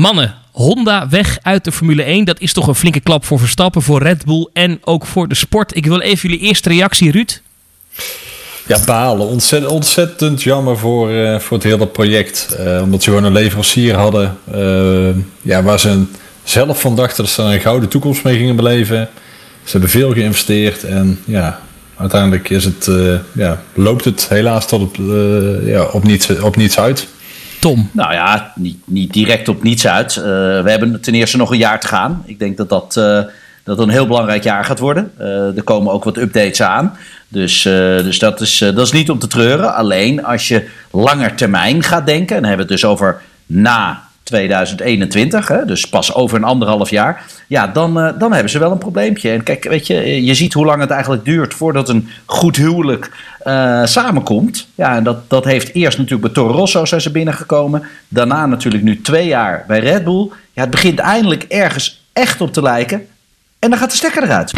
Mannen, Honda weg uit de Formule 1. Dat is toch een flinke klap voor Verstappen, voor Red Bull en ook voor de sport. Ik wil even jullie eerste reactie, Ruud. Ja, balen. Ontzettend, jammer voor, uh, voor het hele project. Uh, omdat ze gewoon een leverancier hadden uh, ja, waar ze zelf van dachten dat ze een gouden toekomst mee gingen beleven. Ze hebben veel geïnvesteerd en ja, uiteindelijk is het, ja, loopt het helaas tot op, ja, op, niets, op niets uit. Tom? Nou ja, niet, niet direct op niets uit. we hebben ten eerste nog een jaar te gaan. Ik denk dat dat, dat een heel belangrijk jaar gaat worden. er komen ook wat updates aan. Dus, dus dat, is, dat is niet om te treuren. Alleen als je langer termijn gaat denken, en dan hebben we het dus over na 2021, hè, dus pas over een anderhalf jaar, ja, dan, uh, dan hebben ze wel een probleempje. En kijk, weet je, je ziet hoe lang het eigenlijk duurt voordat een goed huwelijk samenkomt. Ja, en dat, dat heeft eerst natuurlijk bij Toro Rosso zijn ze binnengekomen. Daarna natuurlijk nu twee jaar bij Red Bull. Ja, het begint eindelijk ergens echt op te lijken. En dan gaat de stekker eruit.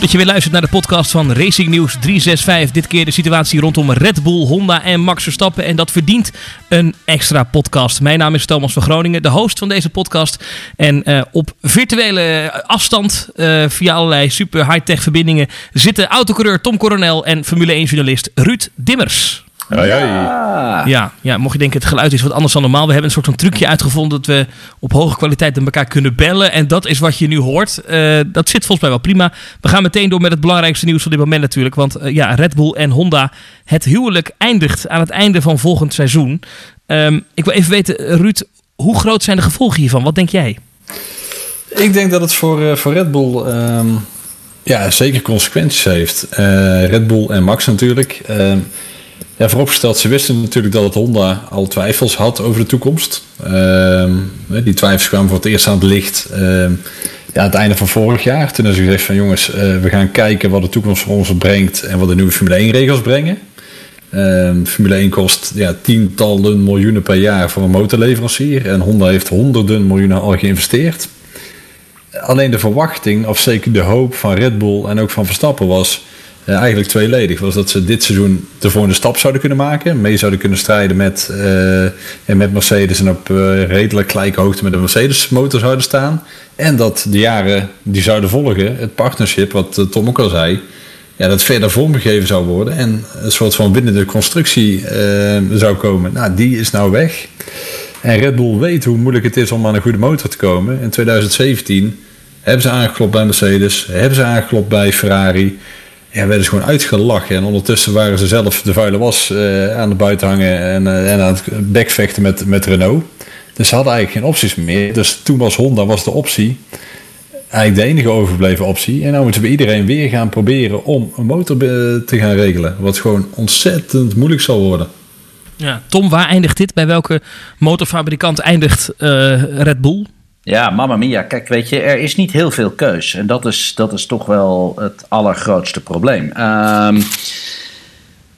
Goed dat je weer luistert naar de podcast van Racing News 365. Dit keer de situatie rondom Red Bull, Honda en Max Verstappen. En dat verdient een extra podcast. Mijn naam is Thomas van Groningen, de host van deze podcast. En uh, op virtuele afstand, uh, via allerlei super high-tech verbindingen, zitten autocoureur Tom Coronel en Formule 1-journalist Ruud Dimmers. Ja, ja. ja, ja, mocht je denken het geluid is wat anders dan normaal. We hebben een soort van trucje uitgevonden dat we op hoge kwaliteit met elkaar kunnen bellen. En dat is wat je nu hoort. Uh, dat zit volgens mij wel prima. We gaan meteen door met het belangrijkste nieuws van dit moment natuurlijk. Want uh, ja, Red Bull en Honda, het huwelijk eindigt aan het einde van volgend seizoen. Um, ik wil even weten, Ruud, hoe groot zijn de gevolgen hiervan? Wat denk jij? Ik denk dat het voor, uh, voor Red Bull um, ja, zeker consequenties heeft. Red Bull en Max natuurlijk. Um, ja, vooropgesteld, ze wisten natuurlijk dat het Honda al twijfels had over de toekomst. Uh, die twijfels kwamen voor het eerst aan het licht uh, ja, aan het einde van vorig jaar. Toen ze gezegd van jongens, uh, we gaan kijken wat de toekomst voor ons brengt en wat de nieuwe Formule 1 regels brengen. Ehm, Formule 1 kost ja, tientallen miljoenen per jaar voor een motorleverancier. En Honda heeft honderden miljoenen al geïnvesteerd. Alleen de verwachting, of zeker de hoop van Red Bull en ook van Verstappen was eigenlijk tweeledig. Was dat ze dit seizoen de volgende stap zouden kunnen maken. Mee zouden kunnen strijden met, uh, en met Mercedes en op uh, redelijk gelijke hoogte met de Mercedes motor zouden staan. En dat de jaren die zouden volgen, het partnership, wat Tom ook al zei, ja, dat verder vormgegeven zou worden. En een soort van winnende constructie zou komen. Nou, die is nou weg. En Red Bull weet hoe moeilijk het is om aan een goede motor te komen. In 2017 hebben ze aangeklopt bij Mercedes, hebben ze aangeklopt bij Ferrari ja, werden ze gewoon uitgelachen. En ondertussen waren ze zelf de vuile was uh, aan de buiten hangen en, uh, en aan het bekvechten met, met Renault. Dus ze hadden eigenlijk geen opties meer. Dus toen was Honda was de optie. Eigenlijk de enige overgebleven optie. En nu moeten we iedereen weer gaan proberen om een motor te gaan regelen. Wat gewoon ontzettend moeilijk zal worden. Ja, Tom, waar eindigt dit? Bij welke motorfabrikant eindigt Red Bull? Ja, mamma mia. Kijk, weet je, er is niet heel veel keus. En dat is, dat is toch wel het allergrootste probleem. Um,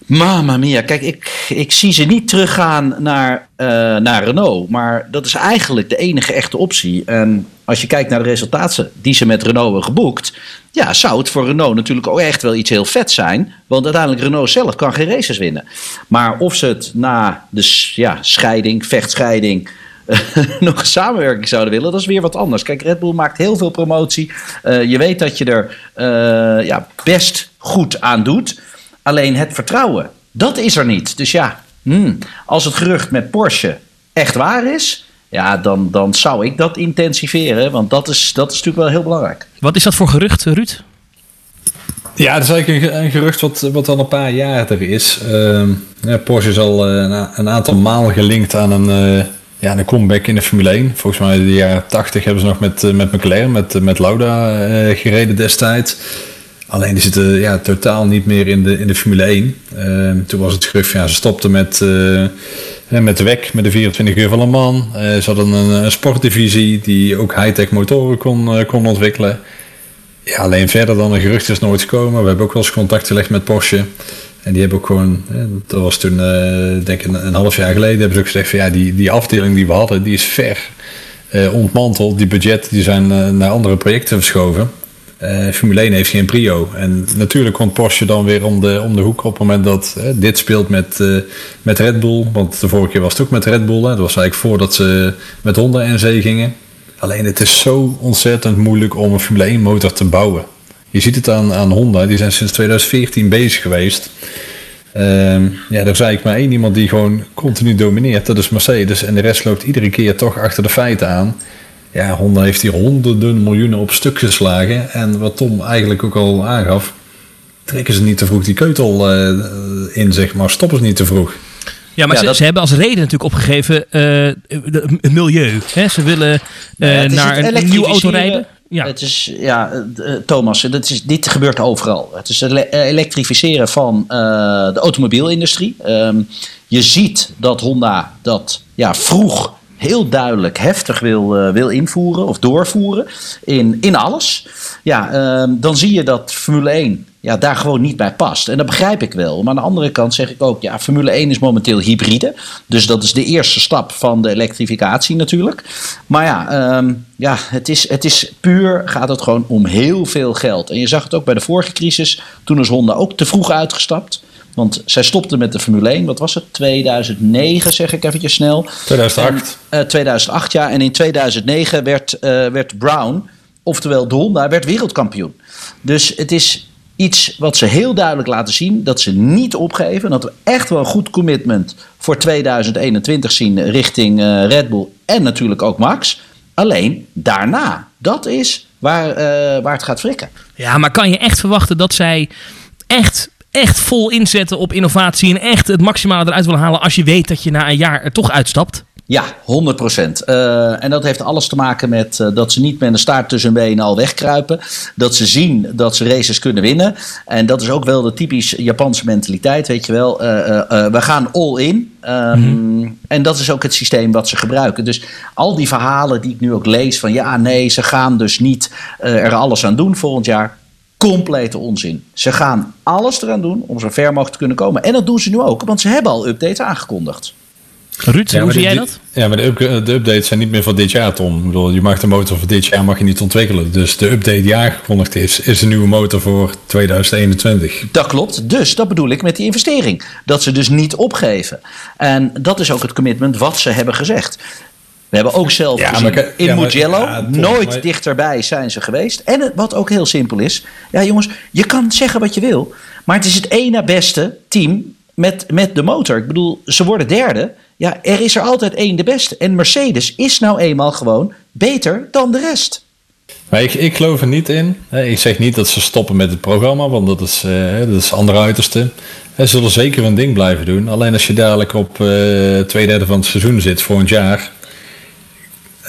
Mamma mia, kijk, ik, ik zie ze niet teruggaan naar, uh, naar Renault. Maar dat is eigenlijk de enige echte optie. En als je kijkt naar de resultaten die ze met Renault hebben geboekt. Ja, zou het voor Renault natuurlijk ook echt wel iets heel vet zijn. Want uiteindelijk Renault zelf kan geen races winnen. Maar of ze het na de ja, scheiding, vechtscheiding nog een samenwerking zouden willen, dat is weer wat anders. Kijk, Red Bull maakt heel veel promotie. Uh, je weet dat je er uh, ja, best goed aan doet. Alleen het vertrouwen, dat is er niet. Dus ja, hmm, als het gerucht met Porsche echt waar is, ja, dan, dan zou ik dat intensiveren. Want dat is, dat is natuurlijk wel heel belangrijk. Wat is dat voor gerucht, Ruud? Ja, dat is eigenlijk een, gerucht wat, wat al een paar jaar er is. Uh, ja, Porsche is al een, een aantal maal gelinkt aan een ja, een comeback in de Formule 1. Volgens mij in de jaren 80 hebben ze nog met, met McLaren, met, met Lauda uh, gereden destijds. Alleen die zitten ja, totaal niet meer in de, in de Formule 1. Uh, toen was het gerucht, ja, ze stopten met, uh, met WEC, met de 24 uur van Le Mans. ze hadden een, een, sportdivisie die ook high-tech motoren kon, kon ontwikkelen. Ja, alleen verder dan een gerucht is nooit gekomen. We hebben ook wel eens contact gelegd met Porsche. En die hebben ook gewoon, dat was toen uh, denk ik een, een, half jaar geleden, hebben ze ook gezegd van ja, die, die afdeling die we hadden, die is ver uh, ontmanteld. Die budgetten die zijn uh, naar andere projecten verschoven. Formule 1 heeft geen prio. En natuurlijk komt Porsche dan weer om de, om de hoek op het moment dat dit speelt met, met Red Bull. Want de vorige keer was het ook met Red Bull. Hè. Dat was eigenlijk voordat ze met Honda en zee gingen. Alleen het is zo ontzettend moeilijk om een Formule 1 motor te bouwen. Je ziet het aan, aan Honda, die zijn sinds 2014 bezig geweest. Uh, ja, er is eigenlijk maar één iemand die gewoon continu domineert. Dat is Mercedes. En de rest loopt iedere keer toch achter de feiten aan. Ja, Honda heeft hier honderden miljoenen op stuk geslagen. En wat Tom eigenlijk ook al aangaf, trekken ze niet te vroeg die keutel uh, in, zeg maar. Stoppen ze niet te vroeg. Ja, maar ze, ze, hebben als reden natuurlijk opgegeven uh, het milieu. Hè? Ze willen uh, naar een nieuwe auto rijden. Ja. Het is, ja, Thomas, dat is, dit gebeurt overal. Het is elektrificeren van de automobielindustrie. Um, je ziet dat Honda dat ja, vroeg heel duidelijk heftig wil, wil invoeren of doorvoeren in, in alles. Ja, uh, dan zie je dat Formule 1 ja, daar gewoon niet bij past. En dat begrijp ik wel. Maar aan de andere kant zeg ik ook, ja, Formule 1 is momenteel hybride. Dus dat is de eerste stap van de elektrificatie natuurlijk. Maar ja, um, ja het, is, het is puur, gaat het gewoon om heel veel geld. En je zag het ook bij de vorige crisis. Toen is Honda ook te vroeg uitgestapt. Want zij stopte met de Formule 1, wat was het? 2009 zeg ik eventjes snel. 2008. En, uh, 2008 ja, en in 2009 werd, uh, werd Brown, oftewel de Honda, werd wereldkampioen. Dus het is iets wat ze heel duidelijk laten zien, dat ze niet opgeven. Dat we echt wel een goed commitment voor 2021 zien richting uh, Red Bull en natuurlijk ook Max. Alleen daarna, dat is waar, uh, waar het gaat frikken. Ja, maar kan je echt verwachten dat zij echt echt vol inzetten op innovatie en echt het maximale eruit willen halen als je weet dat je na een jaar er toch uitstapt? Ja, 100 procent. Uh, en dat heeft alles te maken met uh, dat ze niet met een staart tussen hun benen al wegkruipen. Dat ze zien dat ze races kunnen winnen. En dat is ook wel de typisch Japanse mentaliteit, weet je wel. Uh, we gaan all in. Um, mm-hmm. En dat is ook het systeem wat ze gebruiken. Dus al die verhalen die ik nu ook lees van ja, nee, ze gaan dus niet er alles aan doen volgend jaar complete onzin. Ze gaan alles eraan doen om zo ver mogelijk te kunnen komen. En dat doen ze nu ook, want ze hebben al updates aangekondigd. Ruud, ja, hoe zie jij dat? Ja, maar de, de, updates zijn niet meer voor dit jaar, Tom. Ik bedoel, je mag de motor voor dit jaar mag je niet ontwikkelen. Dus de update die aangekondigd is, is een nieuwe motor voor 2021. Dat klopt. Dus dat bedoel ik met die investering. Dat ze dus niet opgeven. En dat is ook het commitment wat ze hebben gezegd. We hebben ook zelf ja, gezien, maar, in ja, Mugello, ja, nooit maar... dichterbij zijn ze geweest. En wat ook heel simpel is, ja jongens, je kan zeggen wat je wil, maar het is het ene beste team met, met de motor. Ik bedoel, ze worden derde. Ja, er is er altijd één de beste. En Mercedes is nou eenmaal gewoon beter dan de rest. Maar ik, ik geloof er niet in. Ik zeg niet dat ze stoppen met het programma, want dat is, uh, dat is andere uiterste. Ze zullen zeker een ding blijven doen. Alleen als je dadelijk op uh, twee derde van het seizoen zit volgend jaar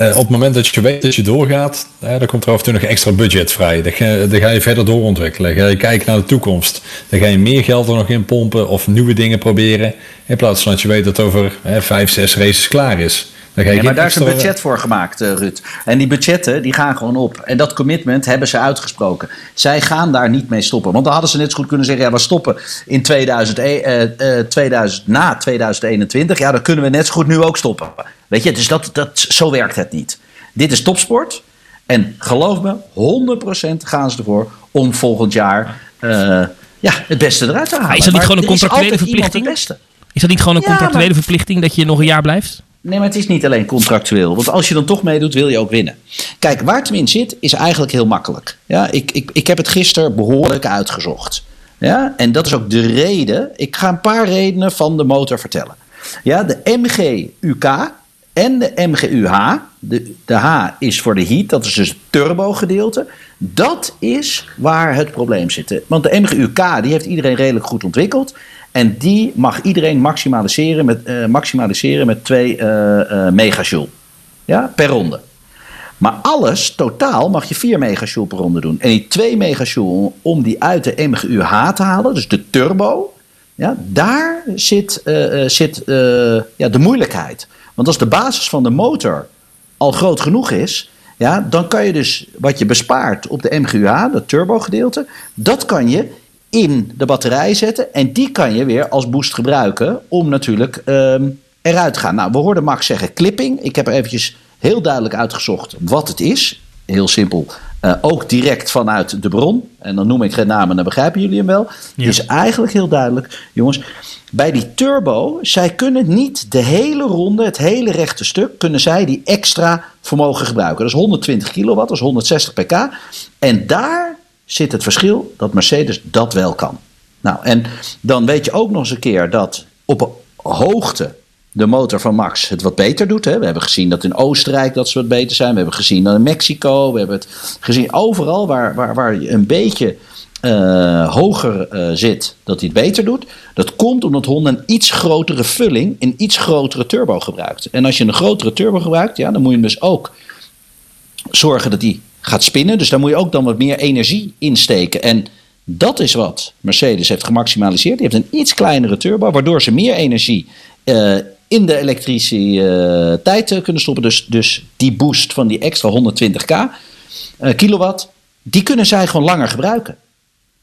uh, op het moment dat je weet dat je doorgaat, uh, dan komt er af en toe nog extra budget vrij. Dan ga, dan ga, je verder doorontwikkelen. Ga je kijken naar de toekomst. Dan ga je meer geld er nog in pompen of nieuwe dingen proberen. In plaats van dat je weet dat over uh, vijf, zes races klaar is. Dan ga je ja, maar daar is een budget voor gemaakt, uh, Ruud. En die budgetten die gaan gewoon op. En dat commitment hebben ze uitgesproken. Zij gaan daar niet mee stoppen. Want dan hadden ze net zo goed kunnen zeggen: ja, we stoppen in 2000, 2000, na 2021. Ja, dan kunnen we net zo goed nu ook stoppen. Weet je, dus dat, dat, zo werkt het niet. Dit is topsport. En geloof me, 100% gaan ze ervoor om volgend jaar uh, ja, het beste eruit te halen. Maar is dat niet gewoon een contractuele verplichting? Is dat niet gewoon een ja, contractuele maar... verplichting dat je nog een jaar blijft? Nee, maar het is niet alleen contractueel. Want als je dan toch meedoet, wil je ook winnen. Kijk, waar het in zit, is eigenlijk heel makkelijk. Ja, ik, ik, ik heb het gisteren behoorlijk uitgezocht. Ja, en dat is ook de reden. Ik ga een paar redenen van de motor vertellen. Ja, de MGUK, en de MGUH. De, H is voor de heat, dat is dus het turbo gedeelte. Dat is waar het probleem zit. Want de MGUK die heeft iedereen redelijk goed ontwikkeld. En die mag iedereen maximaliseren met, uh, maximaliseren met 2 uh, uh, megajoule ja, per ronde. Maar alles, totaal, mag je 4 megajoule per ronde doen. En die 2 megajoule, om die uit de MGUH te halen, dus de turbo, ja, daar zit, zit ja, de moeilijkheid. Want als de basis van de motor al groot genoeg is, ja, dan kan je dus wat je bespaart op de MGUH, dat turbo-gedeelte, dat kan je in de batterij zetten. En die kan je weer als boost gebruiken om natuurlijk um, eruit te gaan. Nou, we hoorden Max zeggen clipping. Ik heb er eventjes heel duidelijk uitgezocht wat het is. Heel simpel. Eh, ook direct vanuit de bron, en dan noem ik geen namen, dan begrijpen jullie hem wel, Ja. is eigenlijk heel duidelijk, jongens. Bij die turbo, zij kunnen niet de hele ronde, het hele rechte stuk, kunnen zij die extra vermogen gebruiken. Dat is 120 kilowatt, dat is 160 pk. En daar zit het verschil dat Mercedes dat wel kan. Nou, en dan weet je ook nog eens een keer dat op hoogte de motor van Max het wat beter doet. Hè. We hebben gezien dat in Oostenrijk dat ze wat beter zijn. We hebben gezien dat in Mexico. We hebben het gezien overal waar, waar, waar je een beetje eh, hoger eh, zit, dat hij het beter doet. Dat komt omdat Honda een iets grotere vulling, een iets grotere turbo gebruikt. En als je een grotere turbo gebruikt, ja, dan moet je hem dus ook zorgen dat die gaat spinnen. Dus daar moet je ook dan wat meer energie insteken. En dat is wat Mercedes heeft gemaximaliseerd. Die heeft een iets kleinere turbo, waardoor ze meer energie eh, in de elektriciteit eh, kunnen stoppen. Dus, dus die boost van die extra 120k eh, kilowatt, die kunnen zij gewoon langer gebruiken.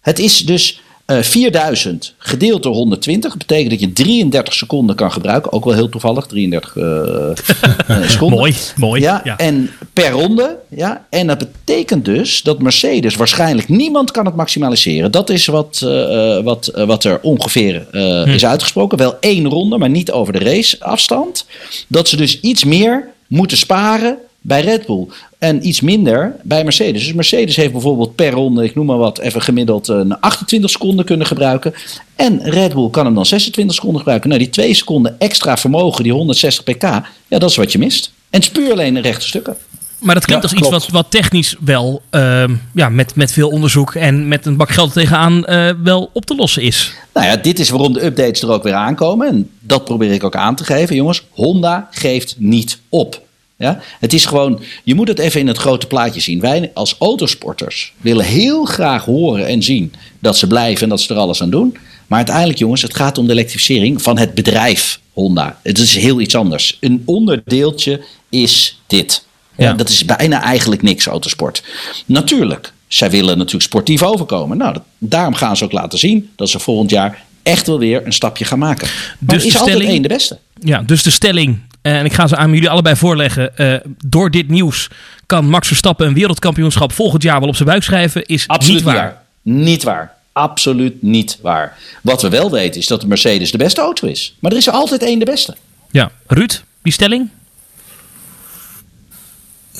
Het is dus eh 4000 gedeeld door 120. Dat betekent dat je 33 seconden kan gebruiken. Ook wel heel toevallig, 33 eh, eh, seconden. Mooi, mooi. Ja, Ja. en per ronde. Ja, en dat betekent dus dat Mercedes waarschijnlijk niemand kan het maximaliseren. Dat is wat, eh, eh, wat, eh, wat er ongeveer eh, is uitgesproken. Wel één ronde, maar niet over de raceafstand. Dat ze dus iets meer moeten sparen bij Red Bull. En iets minder bij Mercedes. Dus Mercedes heeft bijvoorbeeld per ronde, ik noem maar wat, even gemiddeld een 28 seconden kunnen gebruiken. En Red Bull kan hem dan 26 seconden gebruiken. Nou, die 2 seconden extra vermogen, die 160 pk, ja, dat is wat je mist. En het is puur alleen rechte stukken. Maar dat klinkt Ja, als iets wat, wat technisch wel ehm, ja, met, met veel onderzoek en met een bak geld tegenaan eh, wel op te lossen is. Nou ja, dit is waarom de updates er ook weer aankomen. En dat probeer ik ook aan te geven. Jongens, Honda geeft niet op. Ja? Het is gewoon, je moet het even in het grote plaatje zien. Wij als autosporters willen heel graag horen en zien dat ze blijven en dat ze er alles aan doen. Maar uiteindelijk, jongens, het gaat om de elektrificering van het bedrijf Honda. Het is heel iets anders. Een onderdeeltje is dit. Ja. Ja. dat is bijna eigenlijk niks, autosport. Natuurlijk, zij willen natuurlijk sportief overkomen. Nou, dat- daarom gaan ze ook laten zien dat ze volgend jaar echt wel weer een stapje gaan maken. Maar Dus is de altijd stelling- één de beste. Ja, dus de stelling, en ik ga ze aan jullie allebei voorleggen. eh, door dit nieuws kan Max Verstappen een wereldkampioenschap volgend jaar wel op zijn buik schrijven, is Absoluut niet waar. Niet waar. Absoluut niet waar. Wat we wel weten is dat de Mercedes de beste auto is. Maar er is er altijd één de beste. Ja, Ruud, die stelling?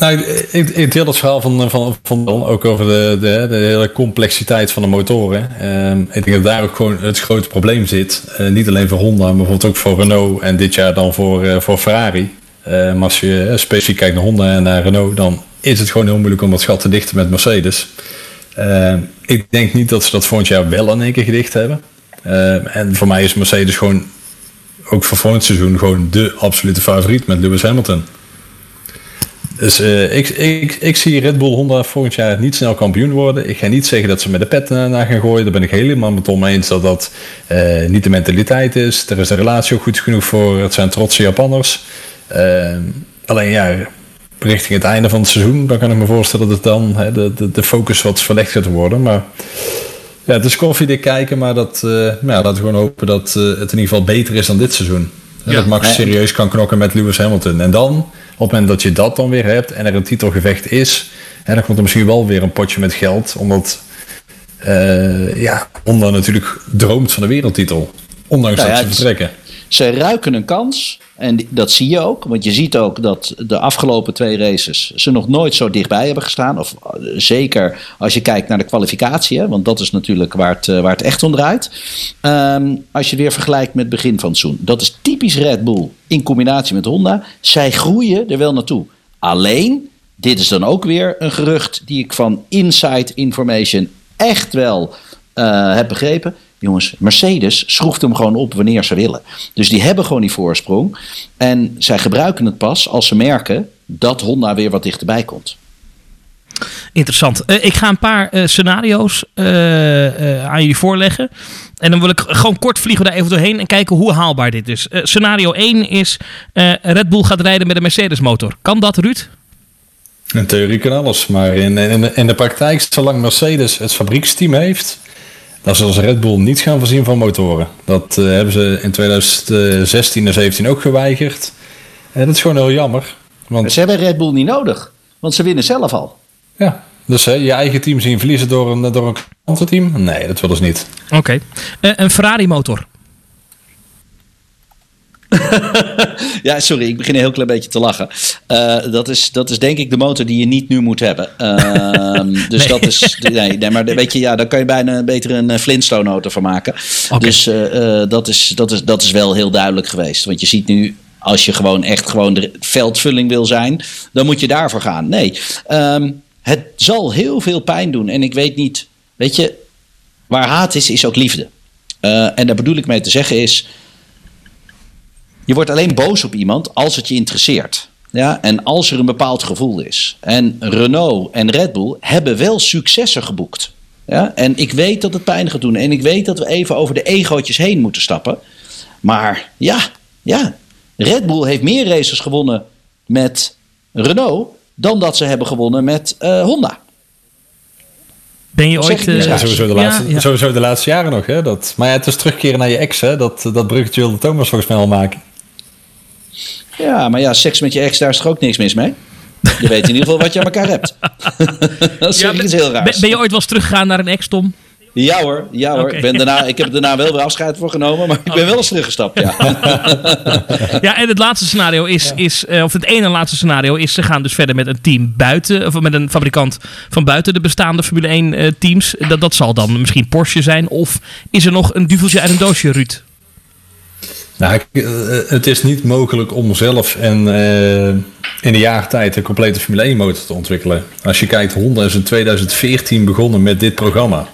Nou, ik, ik deel het verhaal van, van, van ook over de, de, de hele complexiteit van de motoren. Ehm, ik denk dat daar ook gewoon het grote probleem zit. Eh, niet alleen voor Honda, maar bijvoorbeeld ook voor Renault en dit jaar dan voor, eh, voor Ferrari. Maar als je eh, specifiek kijkt naar Honda en naar Renault, dan is het gewoon heel moeilijk om dat gat te dichten met Mercedes. Ehm, ik denk niet dat ze dat volgend jaar wel in één keer gedicht hebben. Ehm, en voor mij is Mercedes gewoon ook voor volgend seizoen gewoon de absolute favoriet met Lewis Hamilton. Dus eh, ik, ik, ik zie Red Bull Honda volgend jaar niet snel kampioen worden. Ik ga niet zeggen dat ze met de pet naar gaan gooien. Daar ben ik helemaal met Tom eens dat dat eh, niet de mentaliteit is. Er is de relatie ook goed genoeg voor. Het zijn trotse Japanners. Eh, alleen ja, richting het einde van het seizoen, dan kan ik me voorstellen dat dan hè, de, de, de focus wat verlegd gaat worden. Maar ja, het is koffiedik kijken, maar dat, eh, ja, laten we gewoon hopen dat het in ieder geval beter is dan dit seizoen. Ja. dat Max serieus kan knokken met Lewis Hamilton. En dan, het moment dat je dat dan weer hebt en er een titelgevecht is, hè, dan komt er misschien wel weer een potje met geld. Omdat eh, ja, Honda natuurlijk droomt van de wereldtitel. Ondanks Nou ja, dat ze vertrekken. Ze ruiken een kans. En dat zie je ook. Want je ziet ook dat de afgelopen twee races ze nog nooit zo dichtbij hebben gestaan. Of eh, zeker als je kijkt naar de kwalificatie. Want dat is natuurlijk waar het, eh, waar het echt om draait. Ehm, als je weer vergelijkt met het begin van het seizoen. Dat is typisch Red Bull in combinatie met Honda. Zij groeien er wel naartoe. Alleen, dit is dan ook weer een gerucht die ik van inside information echt wel eh, heb begrepen. Jongens, Mercedes schroeft hem gewoon op wanneer ze willen. Dus die hebben gewoon die voorsprong. En zij gebruiken het pas als ze merken dat Honda weer wat dichterbij komt. Interessant. Eh, ik ga een paar eh, scenario's eh, eh, aan jullie voorleggen. En dan wil ik gewoon kort vliegen daar even doorheen en kijken hoe haalbaar dit is. Eh, scenario 1 is eh, Red Bull gaat rijden met een Mercedes motor. Kan dat, Ruud? In theorie kan alles, maar in, in de praktijk, zolang Mercedes het fabrieksteam heeft, zullen ze Red Bull niet gaan voorzien van motoren. Dat eh, hebben ze in 2016 en 17 ook geweigerd. En dat is gewoon heel jammer. Want Ze hebben Red Bull niet nodig, want ze winnen zelf al. ja, Dus hè, je eigen team zien verliezen door een, door een klantenteam? Nee, dat willen ze niet. Oké. Eh, een Ferrari motor. ja, sorry, ik begin een heel klein beetje te lachen. Uh, dat, is, dat is denk ik de motor die je niet nu moet hebben. Uh, dus nee. dat is. Nee, nee, maar weet je, ja, daar kan je bijna beter een Flintstone-auto van maken. Okay. Dus uh, dat, is, dat, is, dat is wel heel duidelijk geweest. Want je ziet nu. Als je gewoon echt gewoon de veldvulling wil zijn, dan moet je daarvoor gaan. Nee, um, het zal heel veel pijn doen. En ik weet niet, weet je, waar haat is, is ook liefde. Uh, en daar bedoel ik mee te zeggen is, je wordt alleen boos op iemand als het je interesseert. Ja, en als er een bepaald gevoel is. En Renault en Red Bull hebben wel successen geboekt. Ja, en ik weet dat het pijn gaat doen. En ik weet dat we even over de egootjes heen moeten stappen. Maar ja, ja. Red Bull heeft meer races gewonnen met Renault dan dat ze hebben gewonnen met uh, Honda. Ben je ooit... Uh, ja, sowieso, de laatste, ja, ja. sowieso de laatste jaren nog. Hè? Dat, maar ja, het is terugkeren naar je ex. Hè? Dat, dat bruggetje wilde Thomas volgens mij al maken. Ja, maar ja, seks met je ex, daar is toch ook niks mis mee? Je weet in ieder geval wat je aan elkaar hebt. dat is ja, iets heel raars. Ben, ben je ooit wel eens teruggegaan naar een ex, Tom? Ja hoor, ja hoor. Okay. Ik, ben daarna, ik heb daarna wel weer afscheid voor genomen, maar ik ben okay. wel eens teruggestapt. Ja. ja, en het laatste scenario is, is uh, of het ene laatste scenario is, ze gaan dus verder met een team buiten, of met een fabrikant van buiten de bestaande Formule 1 uh, teams. Dat, dat zal dan misschien Porsche zijn, of is er nog een duveltje uit een doosje, Ruud? Nou, het is niet mogelijk om zelf en uh, in een jaar tijd een complete Formule 1 motor te ontwikkelen. Als je kijkt, Honda is in 2014 begonnen met dit programma.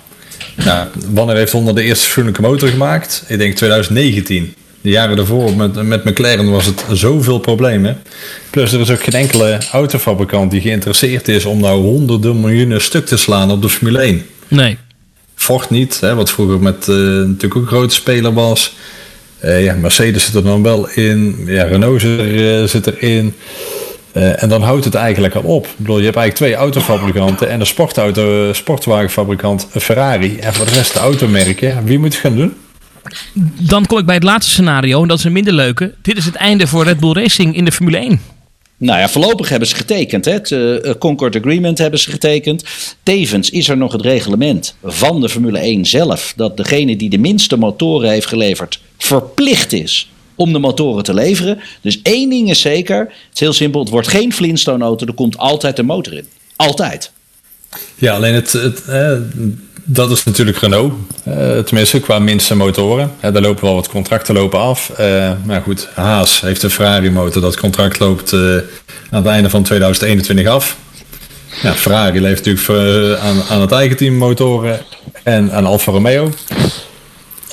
Nou, wanneer heeft Honda de eerste fatsoenlijke motor gemaakt? Ik denk 2019. De jaren daarvoor met, met McLaren was het zoveel problemen. Plus er is ook geen enkele autofabrikant die geïnteresseerd is om nou honderden miljoenen stuk te slaan op de Formule 1. Nee. Ford niet, hè, wat vroeger met uh, natuurlijk ook een grote speler was. Uh, ja, Mercedes zit er dan wel in. Ja, Renault zit, er, uh, zit erin. Uh, en dan houdt het eigenlijk al op. Ik bedoel, je hebt eigenlijk twee autofabrikanten en een sportauto, sportwagenfabrikant Ferrari. En voor de rest de automerken. Wie moet het gaan doen? Dan kom ik bij het laatste scenario, en dat is een minder leuke. Dit is het einde voor Red Bull Racing in de Formule 1. Nou ja, voorlopig hebben ze getekend. Hè? Het uh, Concord Agreement hebben ze getekend. Tevens is er nog het reglement van de Formule 1 zelf. Dat degene die de minste motoren heeft geleverd verplicht is om de motoren te leveren. Dus één ding is zeker. Het is heel simpel. Het wordt geen Flintstone auto. Er komt altijd een motor in. Altijd. Ja, alleen het, het eh, dat is natuurlijk Renault. Uh, tenminste, qua minste motoren. Uh, daar lopen wel wat contracten lopen af. Uh, maar goed, Haas heeft een Ferrari motor. Dat contract loopt aan het einde van 2021 af. Ja, Ferrari leeft natuurlijk aan het eigen team motoren en aan Alfa Romeo.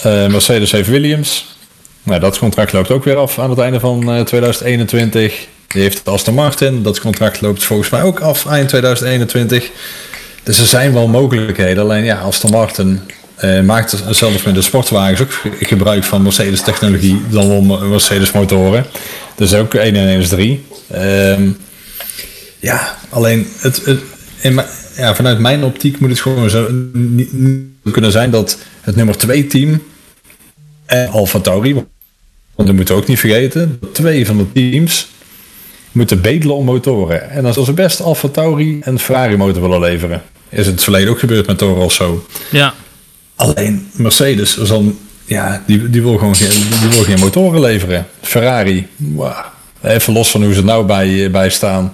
Mercedes heeft Williams. Nou, dat contract loopt ook weer af aan het einde van 2021. Die heeft Aston Martin. Dat contract loopt volgens mij ook af eind 2021. Dus er zijn wel mogelijkheden. Alleen ja, Aston Martin uh, maakt zelfs met de sportwagens ook gebruik van Mercedes technologie dan wel Mercedes motoren. Dus ook 1 en 1 is 3. Um, ja, alleen het, het ja, vanuit mijn optiek moet het gewoon zo kunnen zijn dat het nummer 2 team en Alfa Tauri, want dat moeten we ook niet vergeten, dat twee van de teams moeten bedelen om motoren. En als ze best Alfa Tauri en Ferrari motor willen leveren. Is het verleden ook gebeurd met Toro Rosso. Ja. Alleen Mercedes zal, ja, die, die, wil gewoon geen, die wil geen motoren leveren. Ferrari, wow. even los van hoe ze nou bij, bij staan.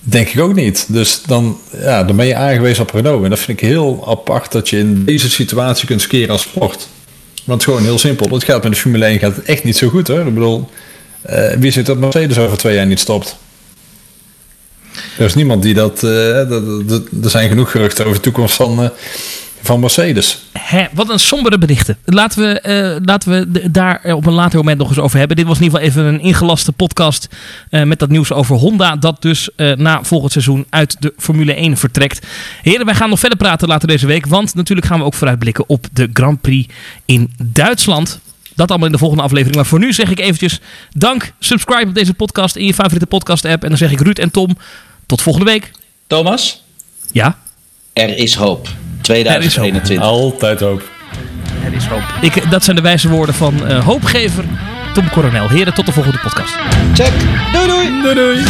Denk ik ook niet. Dus dan, ja, dan ben je aangewezen op Renault. En dat vind ik heel apart dat je in deze situatie kunt skeren als sport. Want gewoon heel simpel. Het gaat met de Formule 1 gaat het echt niet zo goed hoor. Ik bedoel, uh, wie zit dat Mercedes over twee jaar niet stopt? Er is niemand die dat. Uh, er zijn genoeg geruchten over de toekomst van, uh, van Mercedes. Hè, wat een sombere berichten. Laten we, uh, laten we daar op een later moment nog eens over hebben. Dit was in ieder geval even een ingelaste podcast met dat nieuws over Honda. Dat dus na volgend seizoen uit de Formule 1 vertrekt. Heren, wij gaan nog verder praten later deze week. Want natuurlijk gaan we ook vooruitblikken op de Grand Prix in Duitsland. Dat allemaal in de volgende aflevering. Maar voor nu zeg ik eventjes dank. Subscribe op deze podcast in je favoriete podcast app. En dan zeg ik Ruud en Tom tot volgende week. Thomas? Ja? Er is hoop. 2021. Is hoop. Altijd hoop. Er is hoop. Ik, dat zijn de wijze woorden van uh, hoopgever Tom Coronel. Heren, tot de volgende podcast. Check. Doei doei. Doei doei.